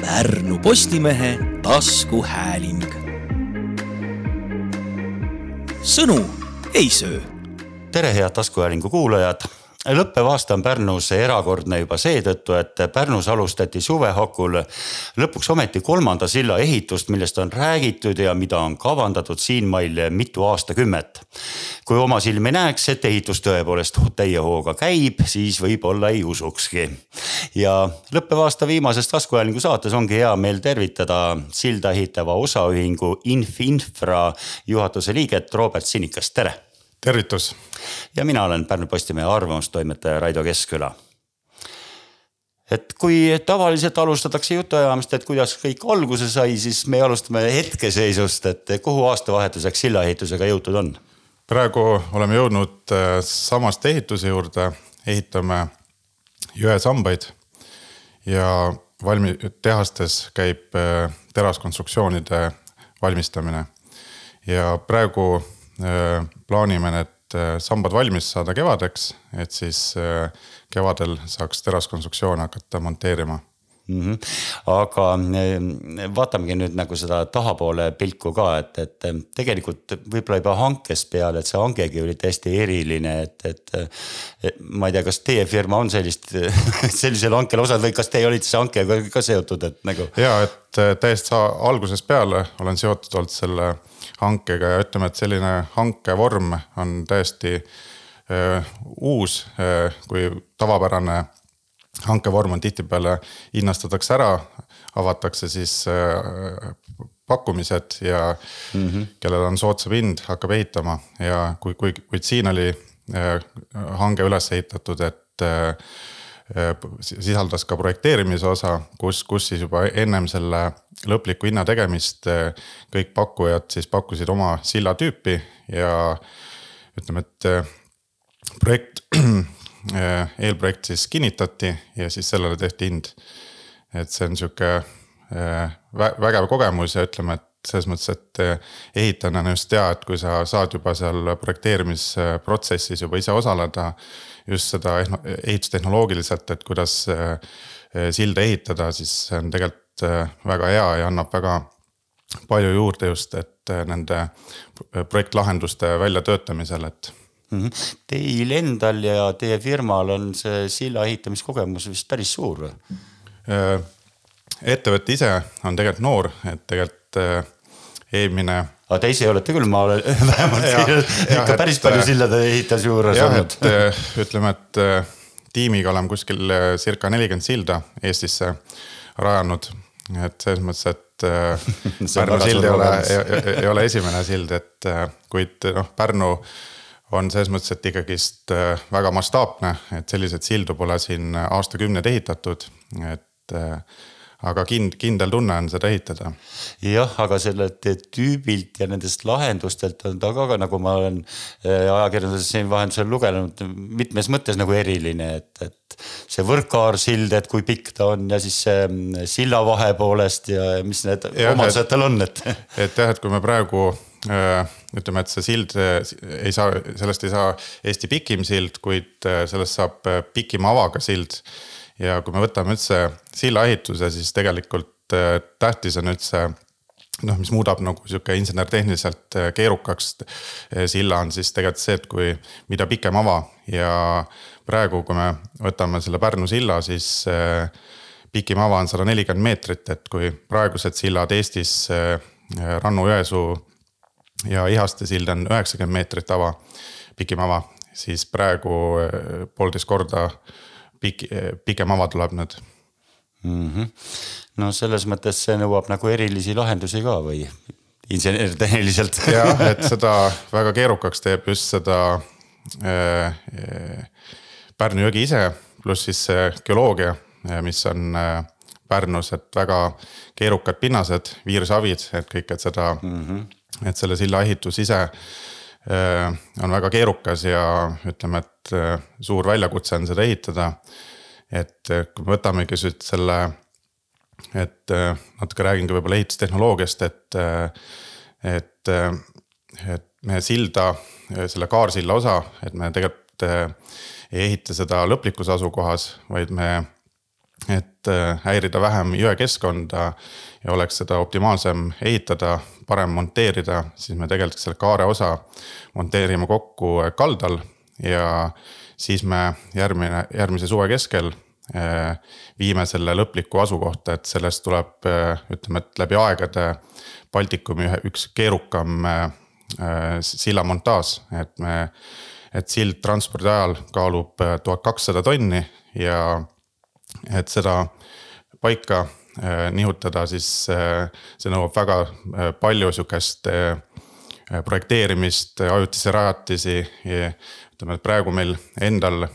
Pärnu Postimehe taskuhääling. sõnu ei söö. tere, head taskuhäälingu kuulajad lõppev aasta on Pärnus erakordne juba seetõttu, et Pärnus alustati suvehakul lõpuks ometi kolmanda silla ehitust, millest on räägitud ja mida on kavandatud siinmail mitu aastakümmet. kui oma silmi näeks, et ehitus tõepoolest täie hooga käib, siis võib-olla ei usukski. ja lõppeva aasta viimases taskuhäälingu saates ongi hea meel tervitada silda ehitava osaühingu Infinfra juhatuse liiget Robert Sinikast, tere tervitus. ja mina olen Pärnu Postimehe arvamustoimetaja Raido Keskküla. et kui tavaliselt alustatakse jutuajamist, et kuidas kõik alguse sai, siis me alustame hetkeseisust, et kuhu aastavahetuseks sillaehitusega jõutud on? praegu oleme jõudnud äh, samast ehituse juurde, ehitame jõesambaid ja valmi-, tehastes käib äh, teraskonstruktsioonide valmistamine. ja praegu plaanime need äh, sambad valmis saada kevadeks, et siis äh, kevadel saaks teraskonstruktsioone hakata monteerima mm. -hmm. aga vaatamegi nüüd nagu seda tahapoole pilku ka, et, et tegelikult võib-olla juba hankest peale, et see hangegi oli täiesti eriline, et, et. et ma ei tea, kas teie firma on sellist, sellisel hankel osalenud või kas teie olite selle hankega ka seotud, et nagu? ja, et täiesti algusest peale olen seotud olnud selle hankega ja ütleme, et selline hankevorm on täiesti äh, uus äh,, kui tavapärane hankevorm on tihtipeale hinnastatakse ära, avatakse siis äh, pakkumised ja mm -hmm. kellel on soodsam hind, hakkab ehitama ja kui, kui, kuid siin oli äh, hange üles ehitatud, et äh, sisaldas ka projekteerimise osa, kus, kus siis juba ennem selle lõpliku hinna tegemist kõik pakkujad siis pakkusid oma silla tüüpi ja ütleme, et projekt, eelprojekt siis kinnitati ja siis sellele tehti hind. et see on sihuke vägev kogemus ja ütleme, et selles mõttes, et ehitajana on just hea, et kui sa saad juba seal projekteerimisprotsessis juba ise osaleda just seda ehitustehnoloogiliselt, et kuidas äh, silda ehitada, siis see on tegelikult äh, väga hea ja annab väga palju juurde just, et äh, nende projektlahenduste väljatöötamisel, et. Teil endal ja teie firmal on see silla ehitamiskogemus vist päris suur või? ettevõte ise on tegelikult noor, et tegelikult eelmine aga te ise olete küll, ma olen vähemalt ja, ikka ja, päris et, palju sillade ehitaja juures olnud. äh, ütleme, et äh, tiimiga oleme kuskil äh, circa nelikümmend silda Eestisse rajanud. et selles mõttes, et Pärnu sild ei ole, ei ole esimene sild, et kuid noh, Pärnu on selles mõttes, et ikkagist väga mastaapne, et selliseid sildu pole siin aastakümneid ehitatud, et aga kind-, kindel tunne on seda ehitada. jah, aga sellelt tüübilt ja nendest lahendustelt on ta ka, nagu ma olen äh, ajakirjanduses siin vahendusel lugenud, mitmes mõttes nagu eriline, et, et see võrkkaarsild, et kui pikk ta on ja siis see mm, sillavahe poolest ja mis need omadused tal on, et. et jah, et kui me praegu äh, ütleme, et see sild ei saa, sellest ei saa Eesti pikim sild, kuid äh, sellest saab pikima avaga sild. Ja kui me võtame üldse sillaehituse, siis tegelikult äh, tähtis on üldse noh, mis muudab nagu sihuke insener-tehniliselt äh, keerukaks äh, silla on siis tegelikult see, et kui, mida pikem ava ja praegu, kui me võtame selle Pärnu silla, siis pikim ava on sada nelikümmend meetrit, et kui praegused sillad Eestis, Rannu-Jõesuu ja Ihaste sild on üheksakümmend meetrit ava, pikim ava, siis praegu poolteist korda pik-, pikem ava tuleb nüüd mm. -hmm. no selles mõttes see nõuab nagu erilisi lahendusi ka või insener-tehniliselt jah, et seda väga keerukaks teeb just seda äh, äh, Pärnu jõgi ise, pluss siis see geoloogia, mis on äh, Pärnus, et väga keerukad pinnased, viirsavid, et kõik, et seda mm, -hmm. Et selle silla ehitus ise äh, on väga keerukas ja ütleme, et äh, suur väljakutse on seda ehitada. et äh, kui me võtamegi nüüd selle, et natuke räägingi võib-olla ehitustehnoloogiast, et, et, et me silda, selle kaarsilla osa, et me tegelikult ei ehita seda lõplikus asukohas, vaid me et äh, häirida vähem jõekeskkonda ja oleks seda optimaalsem ehitada, parem monteerida, siis me tegelikult selle kaare osa monteerime kokku kaldal ja siis me järgmine, järgmise suve keskel äh, viime selle lõplikku asukohta, et sellest tuleb ütleme, et läbi aegade Baltikumi üks keerukam sillamontaaž, et me, et sild transpordi ajal kaalub tuhat kakssada tonni ja et seda paika äh, nihutada, siis äh, see nõuab väga äh, palju sihukest projekteerimist, ajutisi rajatisi. ütleme, et praegu meil endal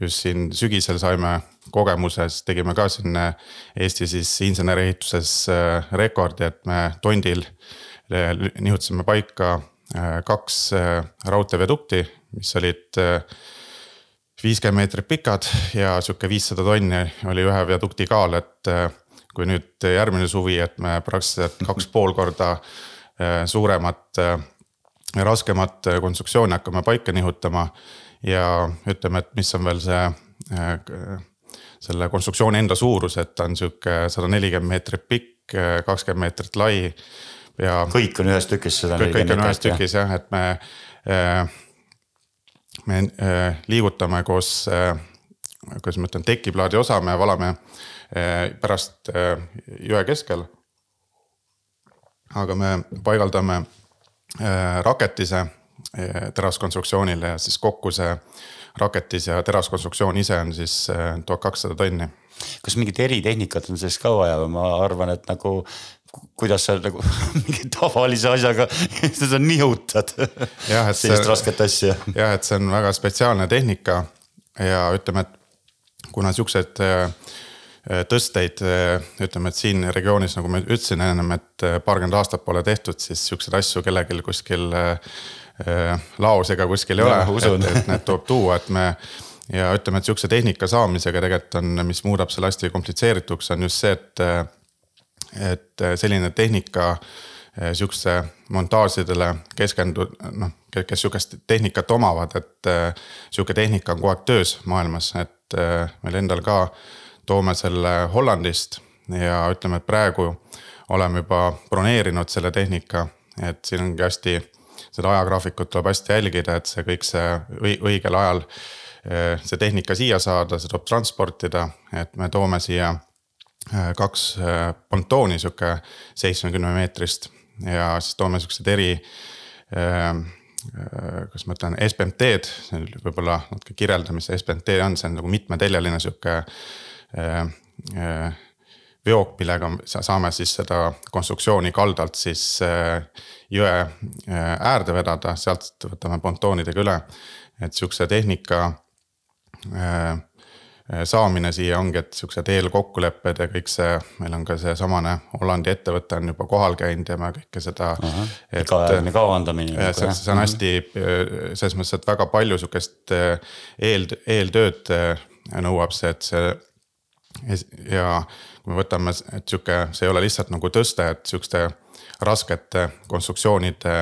just siin sügisel saime kogemuse, siis tegime ka siin Eesti siis insenerehituses rekordi, et me tondil nihutasime paika kaks raudteevedukti, mis olid viiskümmend meetrit pikad ja sihuke viissada tonni oli ühe viadukti kaal, et äh, kui nüüd järgmine suvi, et me praktiliselt kaks pool korda äh, suuremat, äh, raskemat konstruktsiooni hakkame paika nihutama. ja ütleme, et mis on veel see, selle konstruktsiooni enda suurus, et ta on sihuke sada nelikümmend meetrit pikk, kakskümmend meetrit lai ja. kõik on ühes tükis seda. kõik on ühes tükis jah, et me me äh, liigutame koos, äh, kuidas ma ütlen, tekiplaadi osa, me valame äh, pärast jõe keskel. aga me paigaldame raketise teraskonstruktsioonile ja siis kokku see raketis ja teraskonstruktsioon ise on siis tuhat kakssada tonni. kas mingit eritehnikat on selleks ka vaja või ma arvan, et nagu kuidas sa nagu mingi tavalise asjaga seda nihutad. sellist rasket asja. jah, et see on väga spetsiaalne tehnika ja ütleme, et kuna siukseid äh, tõsteid, äh, ütleme, et siin regioonis, nagu ma ütlesin ennem, et äh, paarkümmend aastat pole tehtud, siis siukseid asju kellelgi kuskil laos ega kuskil ei ja, ole, et, et need tuleb tuua, et me ja ütleme, et sihukese tehnika saamisega tegelikult on, mis muudab selle hästi komplitseerituks, on just see, et et äh, selline tehnika äh, sihukeste montaažidele keskendu-, noh, kes sihukest tehnikat omavad, et äh, sihuke tehnika on kogu aeg töös maailmas, et meil endal ka toome selle Hollandist ja ütleme, et praegu oleme juba broneerinud selle tehnika, et siin ongi hästi, seda ajagraafikut tuleb hästi jälgida, et see kõik see õigel ajal see tehnika siia saada, see tuleb transportida, et me toome siia kaks äh, pontooni sihuke seitsmekümne meetrist ja siis toome siuksed eri äh, kuidas ma ütlen, SBMT-d, võib-olla natuke kirjelda, mis SBMT on, see on nagu mitmeteljeline sihuke veok, millega saame siis seda konstruktsiooni kaldalt siis jõe äärde vedada, sealt võtame pontoonidega üle. et sihukese tehnika Äh, saamine siia ongi, et siuksed eelkokkulepped ja kõik see, meil on ka seesamane Hollandi ettevõte on juba kohal käinud ja me kõike seda. pikaajaline kavandamine. see, see on hästi äh, selles mõttes, et väga palju sihukest äh, eel, eeltööd nõuab see, et see. ja kui me võtame, et sihuke, see ei ole lihtsalt nagu tõste, et sihukeste raskete konstruktsioonide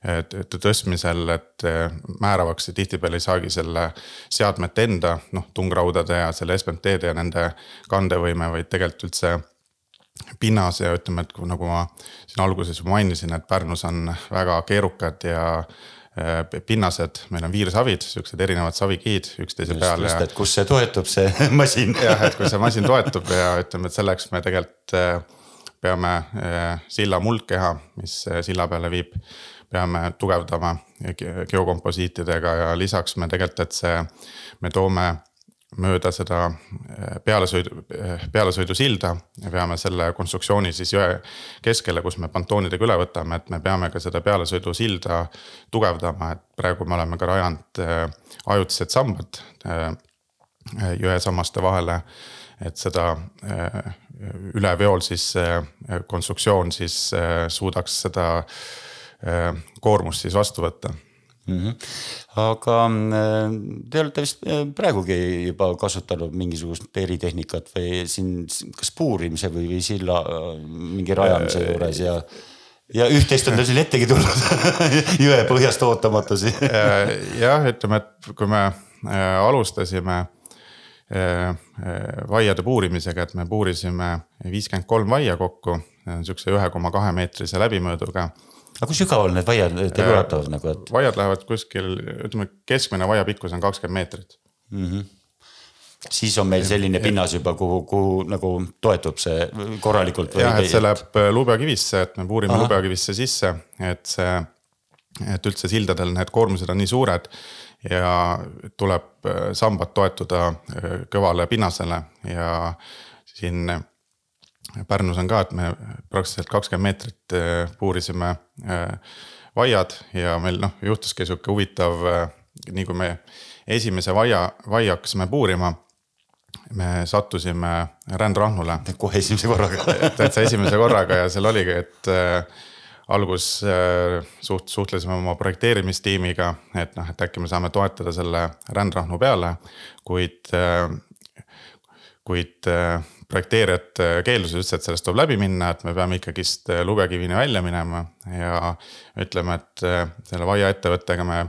tõstmisel, et eh, määravaks tihtipeale ei saagi selle seadmete enda noh, tungraudade ja selle SMT-de ja nende kandevõime, vaid tegelikult üldse pinnas ja ütleme, et nagu ma siin alguses juba mainisin, et Pärnus on väga keerukad ja eh, pinnased, meil on viirsavid, siuksed erinevad savikihid üksteise peal. just, et kus see toetub, see masin. jah, et kui see masin toetub ja ütleme, et selleks me tegelikult eh, peame silla muldkeha, mis silla peale viib peame tugevdama geokomposiitidega ja lisaks me tegelikult, et see, me toome mööda seda eh, pealesõidu, eh, pealesõidusilda ja peame selle konstruktsiooni siis jõe keskele, kus me pontoonidega üle võtame, et me peame ka seda pealesõidusilda tugevdama, et praegu me oleme ka rajanud eh, ajutised sambad jõesammaste vahele. et seda üleveol siis konstruktsioon siis suudaks seda koormust siis vastu võtta mm. -hmm. aga äh, te olete vist äh, praegugi juba kasutanud mingisugust eritehnikat või siin kas puurimise või, või silla mingi rajamise juures ja ja üht-teist on teil siin ettegi tulnud jõe põhjast ootamatusi jah, ütleme, et kui me alustasime vaiade puurimisega, et me puurisime viiskümmend kolm vaia kokku, sihukese ühe koma kahe meetrise läbimõõduga aga kui sügaval need vaiad teil ulatuvad nagu, et? vaiad lähevad kuskil, ütleme keskmine vaia pikkus on kakskümmend meetrit mm. -hmm siis on meil selline pinnas juba, kuhu, kuhu nagu toetub see korralikult. jah, et see läheb lubjakivisse, et me puurime lubjakivisse sisse, et see, et üldse sildadel need koormused on nii suured ja tuleb sambad toetuda kõvale pinnasele ja siin Pärnus on ka, et me praktiliselt kakskümmend meetrit puurisime vaiad ja meil noh, juhtuski sihuke huvitav, nii kui me esimese vaia, vaia hakkasime puurima me sattusime rändrahnule. kohe esimese korraga täitsa esimese korraga ja seal oligi, et äh, algus äh, suht-, suhtlesime oma projekteerimistiimiga, et noh, et äkki me saame toetada selle rändrahnu peale. kuid äh,, kuid äh, projekteerijad äh, keeldusid, ütlesid, et sellest tuleb läbi minna, et me peame ikkagist äh, lubjakivini välja minema ja ütleme, et selle Vaia ettevõttega me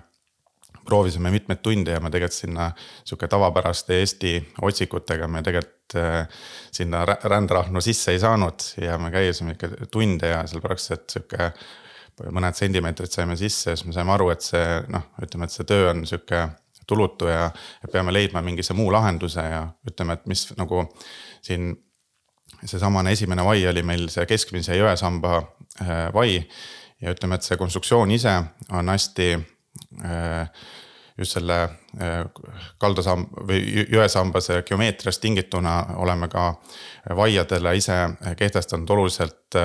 proovisime mitmeid tunde ja me tegelikult sinna sihuke tavapäraste Eesti otsikutega me tegelikult äh, sinna rändrahnu sisse ei saanud ja me käisime ikka tunde ja seal praktiliselt sihuke mõned sentimeetrid saime sisse ja siis me saime aru, et see noh, ütleme, et see töö on sihuke tulutu ja, ja peame leidma mingise muu lahenduse ja ütleme, et mis nagu siin seesamane esimene vai oli meil see keskmise jõesamba äh, vai. Ja ütleme, et see konstruktsioon ise on hästi Äh, just selle äh, kaldasam- või jõesambase geomeetriast tingituna oleme ka vaiadele ise kehtestanud oluliselt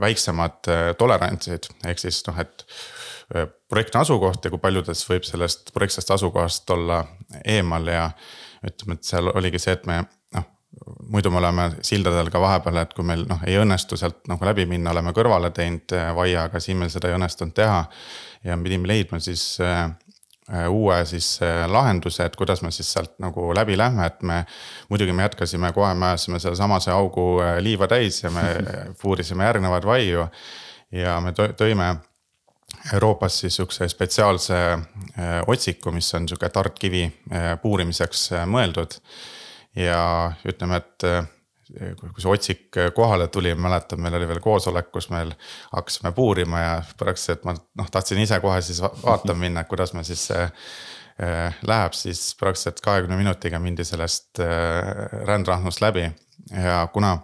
väiksemad tolerantsid, ehk siis noh, et projektne asukoht ja kui paljudes võib sellest projektsest asukohast olla eemal ja ütleme, et seal oligi see, et me muidu me oleme sildadel ka vahepeal, et kui meil noh, ei õnnestu sealt nagu läbi minna, oleme kõrvale teinud vaia, aga siin meil seda ei õnnestunud teha ja me pidime leidma siis äh, äh, uue siis äh, lahenduse, et kuidas me siis sealt nagu läbi lähme, et me. muidugi me jätkasime kohe, me ajasime sealsamase augu liiva täis ja me puurisime järgnevaid vaiu. ja me tõime Euroopas siis sihukese spetsiaalse otsiku, mis on sihuke tartkivi puurimiseks mõeldud. Ja ütleme, et kui see otsik kohale tuli, mäletan, meil oli veel koosolek, kus meil hakkasime puurima ja praktiliselt ma noh, tahtsin ise kohe siis vaatama minna, kuidas me siis äh, läheb, siis praktiliselt kahekümne minutiga mindi sellest rändrahnust läbi. Ja kuna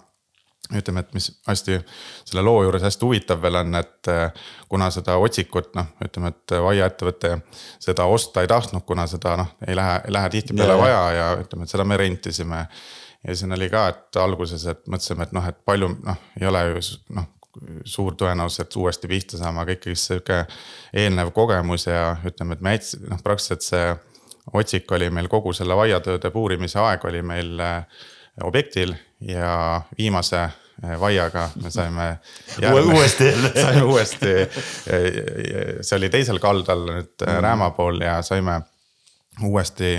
ütleme, et mis hästi selle loo juures hästi huvitav veel on, et äh, kuna seda otsikut noh, ütleme, et Vaia ettevõte seda osta ei tahtnud, kuna seda noh, ei lähe, ei lähe tihtipeale vaja ja ütleme, et seda me rentisime. Ja siin oli ka, et alguses, et mõtlesime, et noh, et palju noh, ei ole ju noh suur tõenäosus, et uuesti pihta saama, aga ikkagi sihuke eelnev kogemus ja ütleme, et me noh praktiliselt see otsik oli meil kogu selle vaiatööde puurimise aeg oli meil äh, objektil ja viimase äh, vaiaga me saime uuesti jälle saime uuesti, äh, see oli teisel kaldal nüüd mm. Rääma pool ja saime uuesti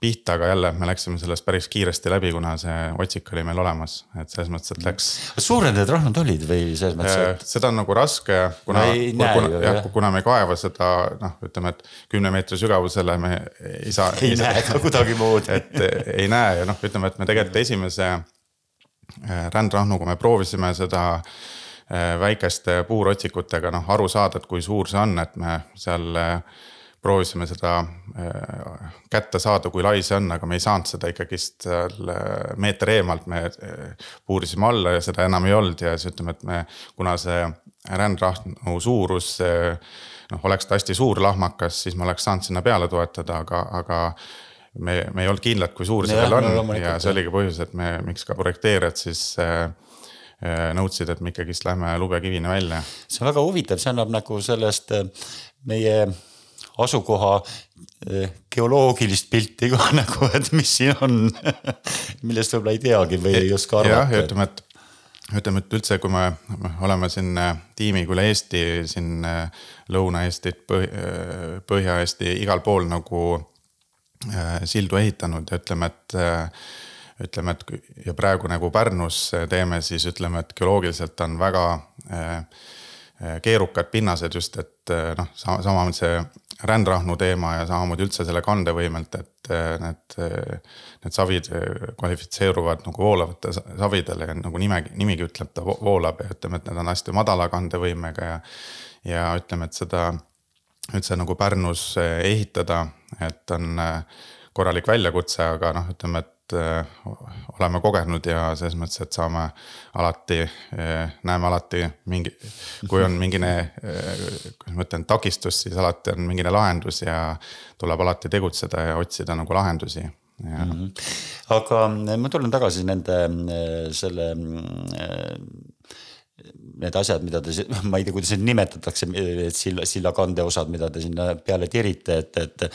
pihta, aga jälle me läksime sellest päris kiiresti läbi, kuna see otsik oli meil olemas, et selles mõttes, et läks. suured need rahnad olid või selles mõttes, äh, et? seda on nagu raske, kuna no,, kuna, jah, kuna me ei kaeva seda noh, ütleme, et kümne meetri sügavusele me ei saa. ei näe ka kuidagimoodi. et ei näe ja noh, ütleme, et me tegelikult esimese äh, rändrahnuga me proovisime seda äh, väikeste puurotsikutega noh, aru saada, et kui suur see on, et me seal proovisime seda äh, kätte saada, kui lai see on, aga me ei saanud seda ikkagist seal meeter eemalt, me äh, puurisime alla ja seda enam ei olnud ja siis ütleme, et me, kuna see rändrahnu suurus noh, oleks ta hästi suur lahmakas, siis me oleks saanud sinna peale toetada, aga, aga me, me ei olnud kindlad, kui suur see veel on. ja see oligi põhjus, et me, miks ka projekteerijad siis äh, nõudsid, et me ikkagist lähme lubjakivini välja. see on väga huvitav, see annab nagu sellest meie asukoha eh, geoloogilist pilti ka nagu, et mis siin on millest võib-olla ei teagi või ei oska arvata. jah, ja ütleme, et ütleme, et üldse, kui me oleme siin eh, tiimiga üle Eesti siin eh, Lõuna-Eestit, Põhja-Eesti, igal pool nagu sildu ehitanud ja ütleme, et ütleme, et ja praegu nagu Pärnus teeme, siis ütleme, et geoloogiliselt on väga keerukad pinnased just, et noh, samamoodi see rändrahnu teema ja samamoodi üldse selle kandevõimelt, et need, need savid kvalifitseeruvad nagu voolavate savidele ja nagu nimegi, nimigi ütleb, ta voolab ja ütleme, et need on hästi madala kandevõimega ja. ja ütleme, et seda üldse nagu Pärnus ehitada, et on korralik väljakutse, aga noh, ütleme, et Äh, oleme kogenud ja selles mõttes, et saame alati, äh, näeme alati mingi, kui on mingine, äh, kuidas ma ütlen, takistus, siis alati on mingine lahendus ja tuleb alati tegutseda ja otsida nagu lahendusi. Mm -hmm. aga ma tulen tagasi nende selle need asjad, mida te, ma ei tea, kuidas neid nimetatakse, silla, silla kandeosad, mida te sinna peale tirite, et, et.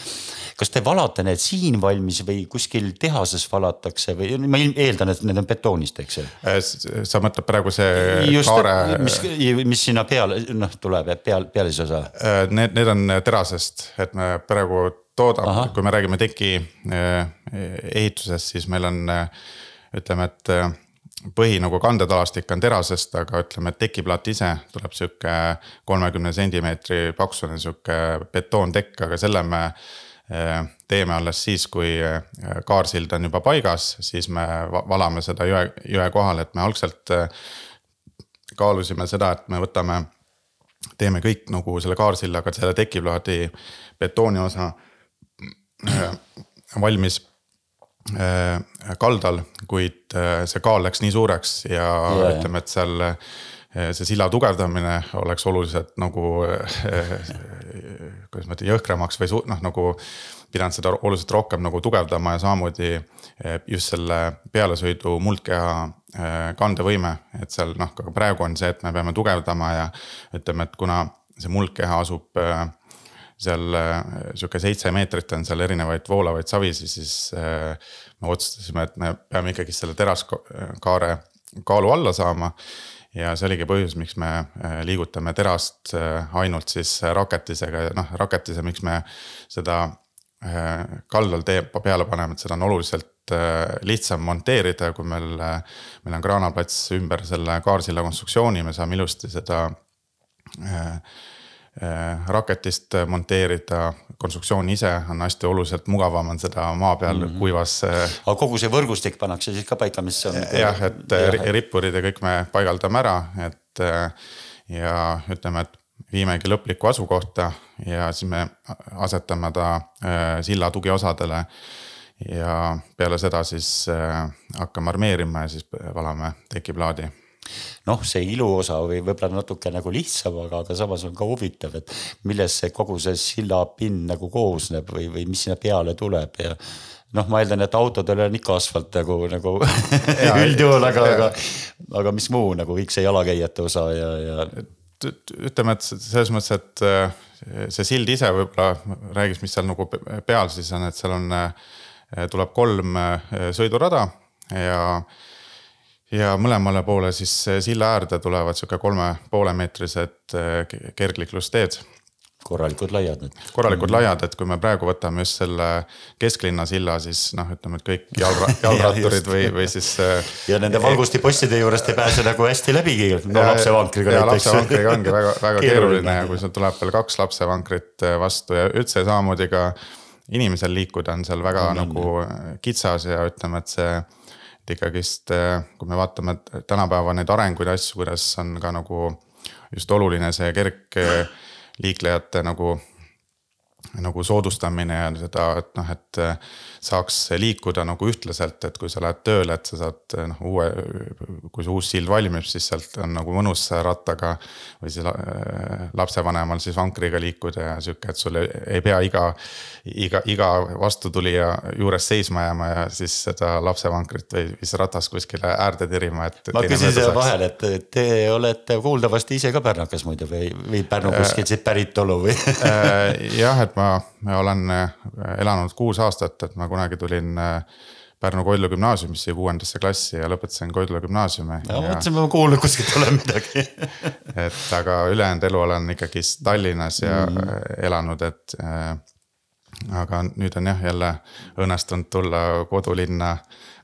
kas te valate need siin valmis või kuskil tehases valatakse või ma eeldan, et need on betoonist, eks ju? Äh, sa mõtled praegu see Just, kaare. mis, mis sinna peale, noh tuleb peal, pealise osa? Äh, need, need on terasest, et me praegu toodame, kui me räägime teki äh, ehitusest, siis meil on ütleme, et põhi nagu kandetalastik on terasest, aga ütleme, et tekiplaat ise tuleb sihuke kolmekümne sentimeetri paksune sihuke betoontekk, aga selle me eh, teeme alles siis, kui eh, kaarsild on juba paigas, siis me valame seda jõe, jõe kohal, et me algselt eh, kaalusime seda, et me võtame, teeme kõik nagu selle kaarsillaga selle tekiplaadi betooni osa valmis kaldal, kuid äh, see kaal läks nii suureks ja yeah. ütleme, et seal äh, see silla tugevdamine oleks oluliselt nagu kuidas ma ütlen, jõhkramaks või noh, nagu pidanud seda oluliselt rohkem nagu tugevdama ja samamoodi just selle pealesõidu muldkeha kandevõime, et seal noh, ka praegu on see, et me peame tugevdama ja ütleme, et kuna see muldkeha asub seal äh, sihuke seitse meetrit on seal erinevaid voolavaid savisi, siis äh, me otsustasime, et me peame ikkagi selle teraskaare kaalu alla saama. ja see oligi põhjus, miks me äh, liigutame terast ainult siis raketisega ja noh, raketise, miks me seda kaldal tee peale paneme, et seda on oluliselt lihtsam monteerida, kui meil, meil on kraanaplats ümber selle kaarsilla konstruktsiooni, me saame ilusti seda raketist monteerida, konstruktsioon ise on hästi oluliselt mugavam on seda maa peal mm -hmm. kuivas. Äh, aga kogu see võrgustik pannakse siis ka paika, mis on. jah, et ja. rippurid ja kõik me paigaldame ära, et ja ütleme, et viimegi lõplikku asukohta ja siis me asetame ta silla tugiosadele. ja peale seda siis hakkame armeerima ja siis valame tekiplaadi noh, see iluosa või võib-olla natuke nagu lihtsam, aga, aga samas on ka huvitav, et millest see kogu see sillapind nagu koosneb või, või mis sinna peale tuleb ja noh, ma eeldan, et autodel on ikka asfalt nagu, nagu üldjuhul, aga, aga, aga mis muu nagu kõik see jalakäijate osa ja, ja. ütleme, et selles mõttes, et äh, see sild ise võib-olla räägiks, mis seal nagu peal siis on, et seal on, äh, tuleb kolm äh, sõidurada ja ja mõlemale poole siis silla äärde tulevad sihuke kolme poole meetrised eh, kergliiklusteed. korralikud laiad need. korralikud mm. laiad, et kui me praegu võtame just selle kesklinna silla, siis noh, ütleme, et kõik jalgra, jalgratturid või, või siis. Eh, ja nende valgustipostide juurest ei pääse nagu hästi läbigi, no lapsevankriga näiteks. lapsevankriga ongi väga, väga keeruline ja kui sul tuleb veel kaks lapsevankrit eh, vastu ja üldse samamoodi ka inimesel liikuda on seal väga mm, nagu kitsas ja ütleme, et see et ikkagist, eh, kui me vaatame tänapäeva neid arenguid asju, kuidas on ka nagu just oluline see kergliiklejate nagu nagu soodustamine ja seda, et noh, et äh, saaks liikuda nagu ühtlaselt, et kui sa lähed tööle, et sa saad noh, uue, kui see uus sild valmib, siis sealt on nagu mõnus rattaga. või siis äh, lapsevanemal siis vankriga liikuda ja sihuke, et sul ei, ei pea iga, iga, iga vastutulija juures seisma jääma ja siis seda lapsevankrit või siis ratast kuskile äärde tirima, et. ma küsin siia vahele, et te olete kuuldavasti ise ka pärnakas muidu või, või Pärnu kuskilt siit päritolu või jah, et ma ma olen äh, elanud kuus aastat, et ma kunagi tulin äh, Pärnu Koidla gümnaasiumisse kuuendasse klassi ja lõpetasin Koidla gümnaasiumi. ma mõtlesin, ma kuulnud kuskilt olen midagi et aga ülejäänud elu olen ikkagist Tallinnas ja mm -hmm. elanud, et äh,. aga nüüd on jah, jälle õnnestunud tulla kodulinna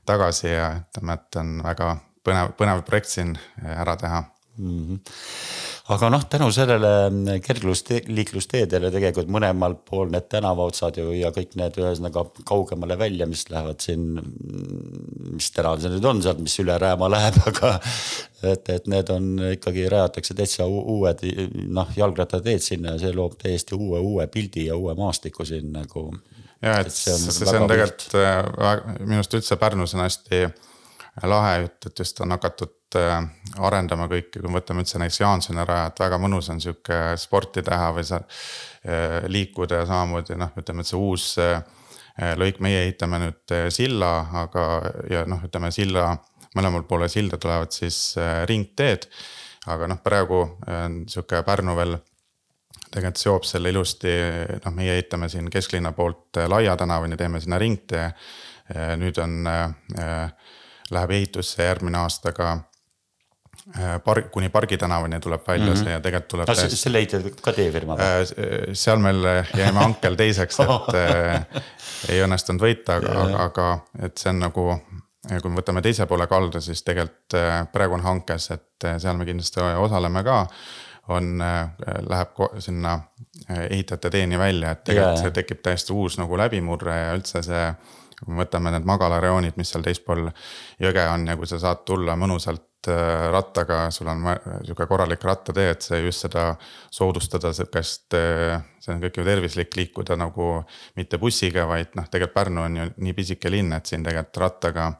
tagasi ja ütleme, et on väga põnev, põnev projekt siin ära teha mm. -hmm aga noh, tänu sellele kergliiklusteedele tegelikult mõlemal pool need tänavaotsad ju ja kõik need ühesõnaga kaugemale välja, mis lähevad siin. mis tänav see nüüd on sealt, mis üle Rääma läheb, aga et, et need on ikkagi rajatakse täitsa uued noh, jalgrattateed sinna ja see loob täiesti uue, uue pildi ja uue maastiku siin nagu. ja et, et see on, see on tegelikult äh, minu arust üldse Pärnus on hästi lahe jutt, et just on hakatud arendama kõike, kui me võtame üldse näiteks Jaansoni raja, et väga mõnus on sihuke sporti teha või sa äh, liikuda ja samamoodi noh, ütleme, et see uus äh, lõik, meie ehitame nüüd silla, aga ja noh, ütleme silla, mõlemal poole silda tulevad siis ringteed. aga noh, praegu on sihuke Pärnu veel tegelikult seob selle ilusti, noh, meie ehitame siin kesklinna poolt Laia tänavani, teeme sinna ringtee. nüüd on äh, läheb ehitusse järgmine aasta ka äh, parg, kuni Pargi tänavani tuleb välja mm -hmm. see ja tegelikult tuleb. kas täiesti... selle ehitab ka teie firma või? Äh, seal meil jäime hankel teiseks, et äh, ei õnnestunud võita, aga, aga, et see on nagu. kui me võtame teise poole kalda, siis tegelikult praegu on hankes, et seal me kindlasti osaleme ka on, läheb sinna ehitajate teeni välja, et tegelikult see tekib täiesti uus nagu läbimurre ja üldse see kui me võtame need magalarajoonid, mis seal teispool jõge on ja kui sa saad tulla mõnusalt rattaga, sul on sihuke korralik rattatee, et see just seda soodustada sihukest. Äh, see on kõik ju tervislik liikuda nagu mitte bussiga, vaid noh, tegelikult Pärnu on ju nii pisike linn, et siin tegelikult rattaga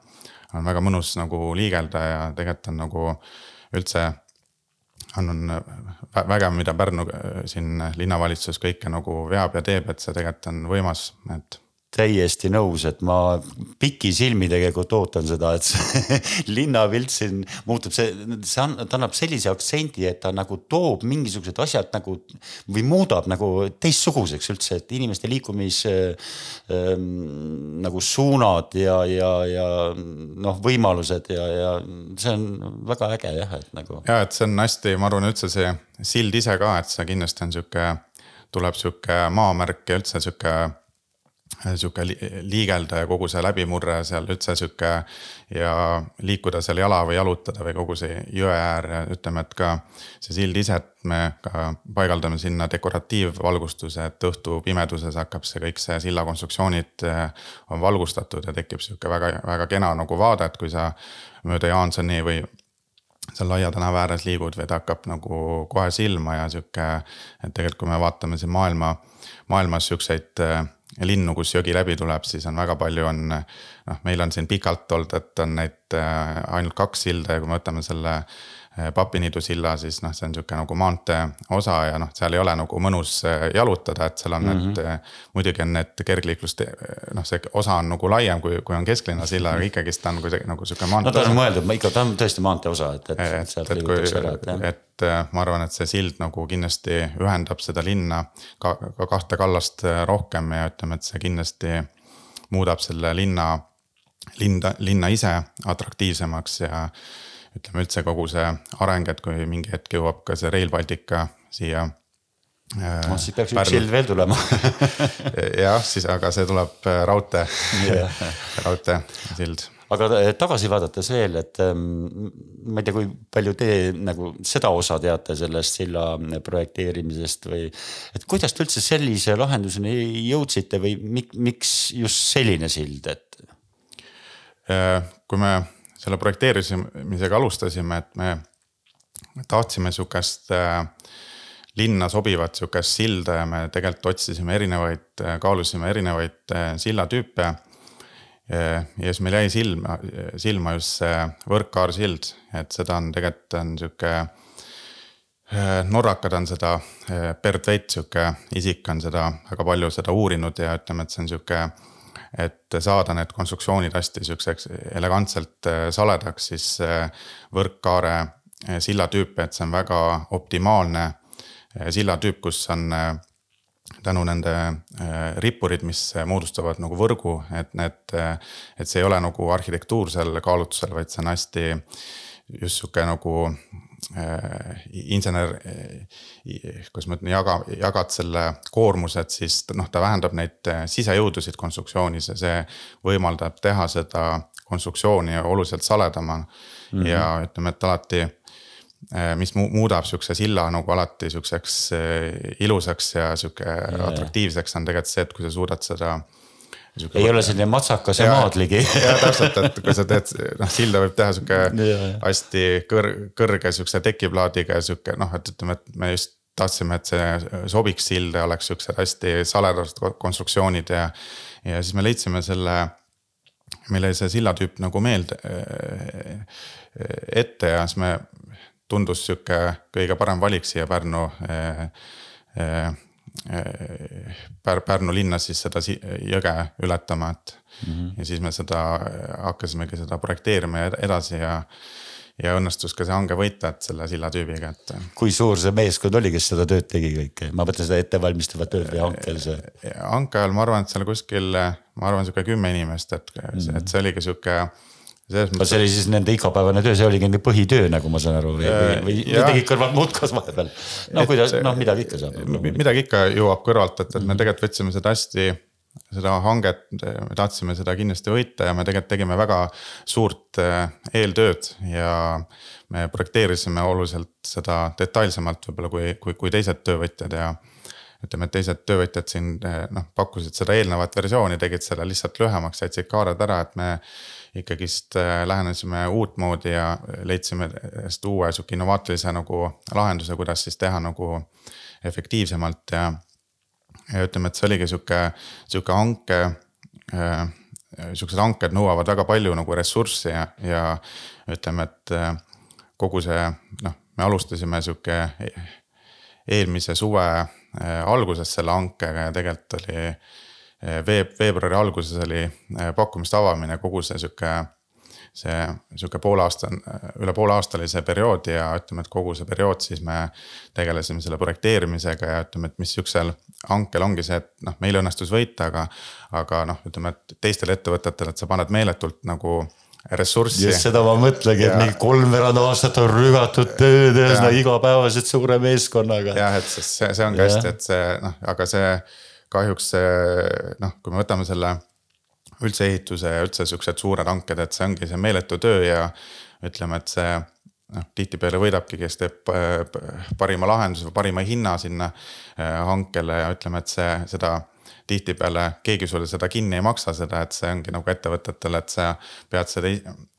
on väga mõnus nagu liigelda ja tegelikult on nagu üldse on vägev, mida Pärnu äh, siin linnavalitsus kõike nagu veab ja teeb, et see tegelikult on võimas, et täiesti nõus, et ma pikisilmi tegelikult ootan seda, et see linnapilt siin muutub, see, see on, ta annab sellise aktsendi, et ta nagu toob mingisugused asjad nagu või muudab nagu teistsuguseks üldse, et inimeste liikumis äh, nagu suunad ja, ja, ja noh, võimalused ja, ja see on väga äge jah, et nagu. ja et see on hästi, ma arvan üldse see sild ise ka, et see kindlasti on sihuke, tuleb sihuke maamärk ja üldse sihuke sihuke liigelda ja kogu see läbimurre seal üldse sihuke. ja liikuda seal jala või jalutada või kogu see jõe äär ja ütleme, et ka see sild ise, et me ka paigaldame sinna dekoratiivvalgustuse, et õhtu pimeduses hakkab see kõik see silla konstruktsioonid äh, on valgustatud ja tekib sihuke väga, väga kena nagu vaade, et kui sa mööda Jaansoni või seal Laia tänava ääres liigud või ta hakkab nagu kohe silma ja sihuke, et tegelikult, kui me vaatame siin maailma, maailmas siukseid äh, linnu, kus jõgi läbi tuleb, siis on väga palju on. noh, meil on siin pikalt olnud, et on neid äh, ainult kaks silda ja kui me võtame selle Papiniidu silla, siis noh, see on sihuke nagu maantee osa ja noh, seal ei ole nagu mõnus äh, jalutada, et seal on mm -hmm. need. muidugi on need kergliiklust, noh, see osa on nagu laiem, kui, kui on kesklinna silla, aga ikkagist ta on kuidagi nagu sihuke maantee. no ta on mõeldud, ikka ta on tõesti maantee osa, et, et, et sealt liigutakse ära, et jah. et ma arvan, et see sild nagu kindlasti ühendab seda linna ka, ka kahte kallast rohkem ja ütleme, et see kindlasti muudab selle linna, linda, linna ise atraktiivsemaks ja ütleme üldse kogu see areng, et kui mingi hetk jõuab ka see Rail Baltica siia äh, no siis peaks üks sild veel tulema jah, siis, aga see tuleb äh, raudtee raudteesild. aga äh, tagasi vaadates veel, et ähm, ma ei tea, kui palju te nagu seda osa teate sellest silla projekteerimisest või. et kuidas te üldse sellise lahenduseni jõudsite või miks just selline sild, et? kui me selle projekteerimisega alustasime, et me tahtsime sihukest äh, linna sobivat sihukest silda ja me tegelikult otsisime erinevaid, äh, kaalusime erinevaid äh, sillatüüpe. ja siis meil jäi silma, silma just see võrkkaarsild, et seda on tegelikult on sihuke. norrakad on seda, Bert Veit, sihuke isik on seda väga palju seda uurinud ja ütleme, et see on sihuke et saada need konstruktsioonid hästi sihukeseks elegantselt äh, saledaks, siis äh, võrkkaare äh, sillatüüp, et see on väga optimaalne sillatüüp, kus on tänu nende rippurid, mis moodustavad nagu võrgu, et need, et see ei ole nagu arhitektuursel kaalutlusel, vaid see on hästi just sihuke nagu Äh, insener, äh, kuidas ma ütlen, jaga, jagad selle koormuse, et siis noh, ta vähendab neid äh, sisejõudusid konstruktsioonis ja see võimaldab teha seda konstruktsiooni oluliselt saledama mm. -hmm. ja ütleme, et alati mis muudab sihukese silla nagu alati sihukeseks ilusaks ja sihuke atraktiivseks on tegelikult see, et kui sa suudad seda ei ole selline matsakas ja, maadligi. ja täpselt, et kui sa teed, noh silda võib teha sihuke hästi kõr-, kõrge sihukese tekiplaadiga ja sihuke noh, et ütleme, et me just tahtsime, et see sobiks silda, oleks siuksed hästi saledased konstruktsioonid ja. ja siis me leidsime selle, meile see sillatüüp nagu meelde ette ja siis me, tundus sihuke kõige parem valik siia Pärnu Pär-, Pärnu linna siis seda jõge ületama, et mm. -hmm. ja siis me seda hakkasimegi seda projekteerima edasi ja. ja õnnestus ka see hange võita, et selle sillatüübiga, et. kui suur see meeskond oli, kes seda tööd tegi kõike, ma mõtlen seda ettevalmistavat tööd või hankel see? hanke ajal ma arvan, et seal kuskil, ma arvan, sihuke kümme inimest, et mm, -hmm. et see oligi sihuke aga see oli siis nende igapäevane töö, see oligi nende põhitöö, nagu ma saan aru või, või, tegid kõrvalt muud kas vahepeal? no kuidas, noh midagi ikka saab. midagi ikka jõuab kõrvalt, et, et me tegelikult võtsime seda hästi, seda hanget, me tahtsime seda kindlasti võita ja me tegelikult tegime väga suurt eh, eeltööd ja. me projekteerisime oluliselt seda detailsemalt võib-olla kui, kui, kui teised töövõtjad ja ütleme, et teised töövõtjad siin eh, noh, pakkusid seda eelnevat versiooni, tegid selle lihtsalt lühemaks, jätsid kaared ära, et me ikkagist äh, lähenesime uutmoodi ja leidsime hästi uue sihuke innovaatilise nagu lahenduse, kuidas siis teha nagu efektiivsemalt ja. ja ütleme, et see oligi sihuke, sihuke hanke äh,. Sihukesed hanked nõuavad väga palju nagu ressurssi ja, ja ütleme, et äh, kogu see noh, me alustasime sihuke eelmise suve alguses selle hankega ja tegelikult oli veeb-, veebruari alguses oli eh, pakkumiste avamine, kogu see sihuke. see sihuke poole aasta, üle poole aasta oli see periood ja ütleme, et kogu see periood siis me tegelesime selle projekteerimisega ja ütleme, et mis sihukesel hankel ongi see, et noh, meil õnnestus võita, aga. aga noh, ütleme, et teistel ettevõtetel, et sa paned meeletult nagu ressurssi. just seda ma mõtlengi, et mingi kolmveerand aastat on rügatud tööd ühesõnaga igapäevaselt suure meeskonnaga. jah, et see, see ongi hästi, et see noh, aga see kahjuks see noh, kui me võtame selle üldse ehituse ja üldse siuksed suured hanked, et see ongi see meeletu töö ja ütleme, et see noh, tihtipeale võidabki, kes teeb äh, parima lahenduse või parima hinna sinna äh, hankele ja ütleme, et see, seda tihtipeale keegi sulle seda kinni ei maksa, seda, et see ongi nagu ettevõtetele, et sa pead seda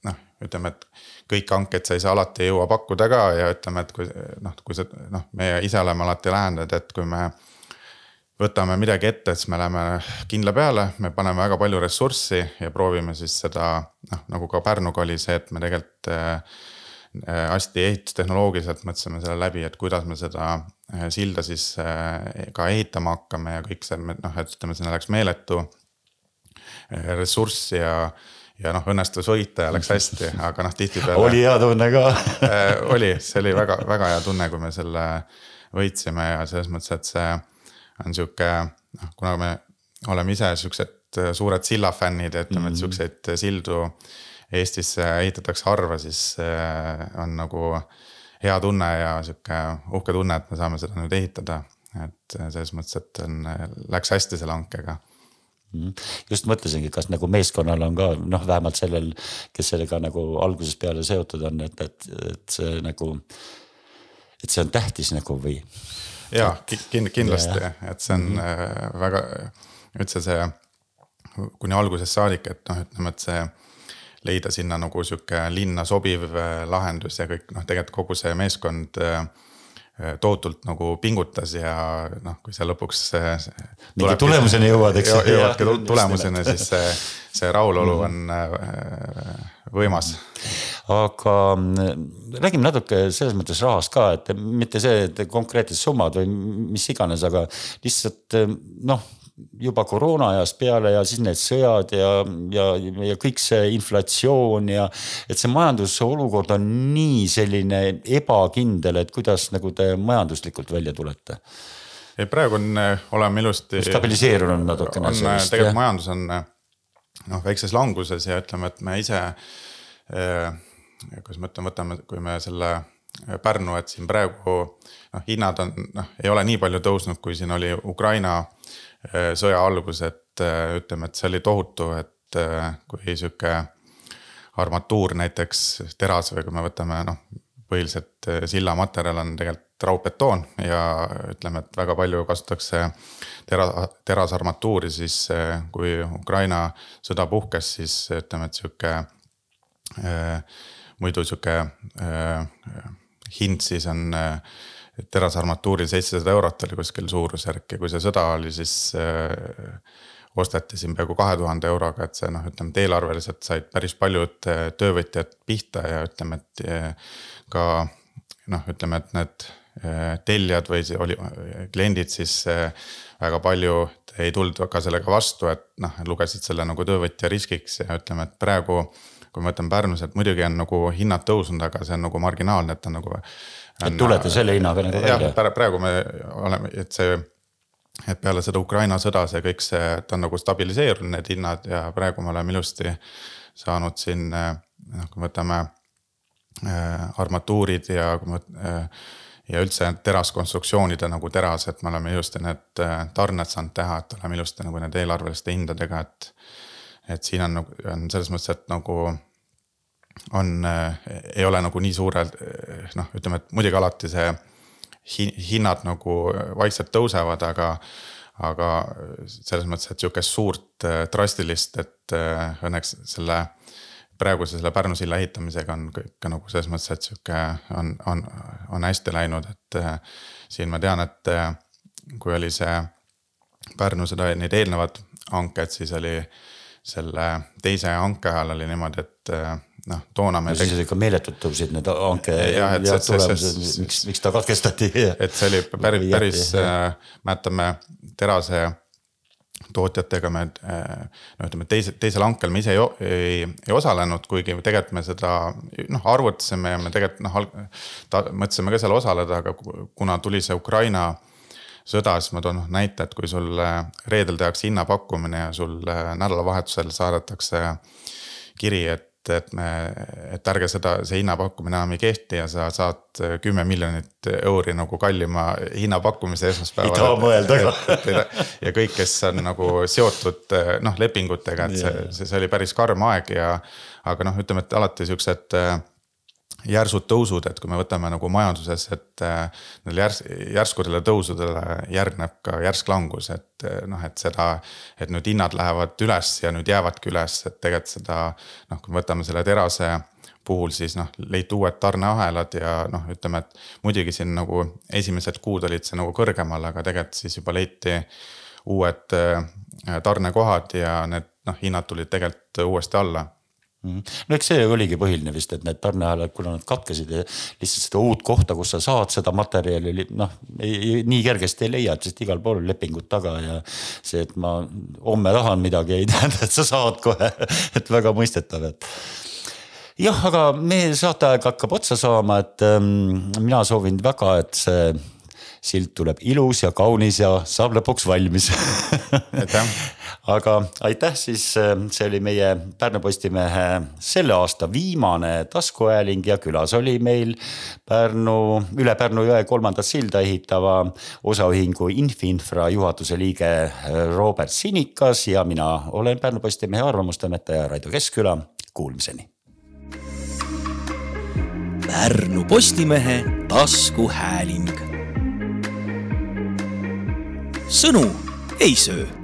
noh, ütleme, et kõik hanked sa ei saa alati ei jõua pakkuda ka ja ütleme, et kui noh, kui sa noh, meie ise oleme alati lähenenud, et kui me võtame midagi ette, siis me läheme kindla peale, me paneme väga palju ressurssi ja proovime siis seda noh, nagu ka Pärnuga oli see, et me tegelikult äh, hästi ehitustehnoloogiliselt mõtlesime selle läbi, et kuidas me seda äh, silda siis äh, ka ehitama hakkame ja kõik see, noh, et ütleme, sinna läks meeletu äh, ressurss ja ja noh, õnnestus võita ja läks hästi, aga noh, tihtipeale. oli hea tunne ka äh, oli, see oli väga-väga hea tunne, kui me selle võitsime ja selles mõttes, et see on sihuke noh, kuna me oleme ise siuksed äh, suured sillafännid ja ütleme, et mhm. siukseid sildu Eestisse ehitatakse harva, siis äh, on nagu hea tunne ja sihuke uhke tunne, et me saame seda nüüd ehitada. et selles mõttes, et on, läks hästi selle hankega mhm. just mõtlesingi, kas nagu meeskonnal on ka noh, vähemalt sellel, kes sellega nagu algusest peale seotud on, et, et, et see nagu. et see on tähtis nagu või ja kind, kindlasti, et see on mm -hmm. väga üldse see kuni algusest saadik, et noh, ütleme, et see leida sinna nagu sihuke linna sobiv äh, lahendus ja kõik noh, tegelikult kogu see meeskond äh, tohutult nagu pingutas ja noh, kui see lõpuks. mingi tulemuseni jõuad, eks. jõuadki tulemuseni, siis see, see rahulolu mhm. on võimas. aga mm, räägime natuke selles mõttes rahast ka, et mitte see, et konkreetsed summad või mis iganes, aga lihtsalt noh juba koroona ajast peale ja siis need sõjad ja, ja, ja kõik see inflatsioon ja. et see majanduse olukord on nii selline ebakindel, et kuidas nagu te majanduslikult välja tulete? praegu on, oleme ilusti. stabiliseerunud natukene. on tegelikult majandus on noh, väikses languses ja ütleme, et me ise eh,. kuidas ma ütlen, võtame, kui me selle Pärnu, et siin praegu noh, hinnad on noh, ei ole nii palju tõusnud, kui siin oli Ukraina eh, sõja algus, et eh, ütleme, et see oli tohutu, et eh, kui sihuke armatuur näiteks teras või kui me võtame noh põhiliselt äh, sillamaterjal on tegelikult raudbetoon ja ütleme, et väga palju kasutatakse tera-, terasarmatuuri, siis kui Ukraina sõda puhkes, siis ütleme, et sihuke muidu sihuke hind siis on terasarmatuuril seitsesada eurot oli kuskil suurusjärk ja kui see sõda oli, siis osteti siin peaaegu kahe tuhande euroga, et see noh, ütleme, et eelarveliselt said päris paljud eh, töövõtjad pihta ja ütleme, et eh, ka noh, ütleme, et need eh, tellijad või oli kliendid siis väga palju ei tulnud ka sellega vastu, et noh, lugesid selle nagu töövõtja riskiks ja ütleme, et praegu. Kui ma võtan Pärnus, et muidugi on nagu hinnad tõusnud, aga see on nagu marginaalne, et on nagu. et tulete selle hinnaga nagu välja? jah, praegu me oleme, et see et peale seda Ukraina sõda see kõik see, ta on nagu stabiliseerunud, need hinnad ja praegu me oleme ilusti saanud siin noh, kui me võtame äh, armatuurid ja kui me äh, ja üldse teraskonstruktsioonide nagu terased, me oleme ilusti need äh, tarned saanud teha, et oleme ilusti nagu nende eelarveliste hindadega, et. Et siin on nagu, on selles mõttes, et nagu on äh,, ei ole nagu nii suurelt noh, ütleme, et muidugi alati see hinnad nagu vaikselt tõusevad, aga aga selles mõttes, et sihukest suurt äh, drastilist, et äh, õnneks selle praeguse selle Pärnu silla ehitamisega on kõik nagu selles mõttes, et sihuke on, on, on hästi läinud, et äh, siin ma tean, et kui oli see Pärnu seda, need eelnevad hanked, siis oli selle teise hanke ajal oli niimoodi, et noh, toona me siis ikka meeletult tõusid need hanke miks, miks ta katkestati. et see oli päris, päris äh,, mäletame terase tootjatega me äh, no ütleme, teise, teisel hankel me ise ei, ei, ei osalenud, kuigi tegelikult me seda noh, arvutasime ja me tegelikult noh, mõtlesime ka seal osaleda, aga kuna tuli see Ukraina sõda, siis ma toon noh näite, et kui sul reedel tehakse hinnapakkumine ja sul nädalavahetusel saadetakse kiri, et et me, et ärge seda, see hinnapakkumine enam ei kehti ja sa saad kümme miljonit euri nagu kallima hinnapakkumise esmaspäeval. ei taha mõelda ka. ja kõik, kes on nagu seotud noh lepingutega, et see, see, see oli päris karm aeg ja. aga noh, ütleme, et alati siuksed järsud tõusud, et kui me võtame nagu majanduses, et äh, nendele järs-, järskudele tõusudele järgneb ka järsk langus, et äh, noh, et seda. et nüüd hinnad lähevad üles ja nüüd jäävadki üles, et tegelikult seda noh, kui me võtame selle terase puhul siis noh, leiti uued tarneahelad ja noh, ütleme, et muidugi siin nagu esimesed kuud olid see nagu kõrgemal, aga tegelikult siis juba leiti uued äh, tarnekohad ja need noh, hinnad tulid tegelikult uuesti alla. No eks see oligi põhiline vist, et need tarneahelad, kuna nad katkesid ja lihtsalt seda uut kohta, kus sa saad seda materjali noh, nii kergesti ei leia, et sest igal pool on lepingud taga ja. see, et ma homme tahan midagi, ei tähenda, et sa saad kohe, et väga mõistetav, et jah, aga meie saateaeg hakkab otsa saama, et ähm, mina soovin väga, et see silt tuleb ilus ja kaunis ja saab lõpuks valmis. Aitäh aga aitäh siis, äh, see oli meie Pärnu Postimehe selle aasta viimane taskuhääling ja külas oli meil Pärnu, üle Pärnu jõe kolmandat silda ehitava osaühingu Infinfra juhatuse liige äh, Robert Sinikas ja mina olen Pärnu Postimehe arvamustoimetaja Raido Keskküla, kuulmiseni. Pärnu Postimehe taskuhääling. Sõnu ei söö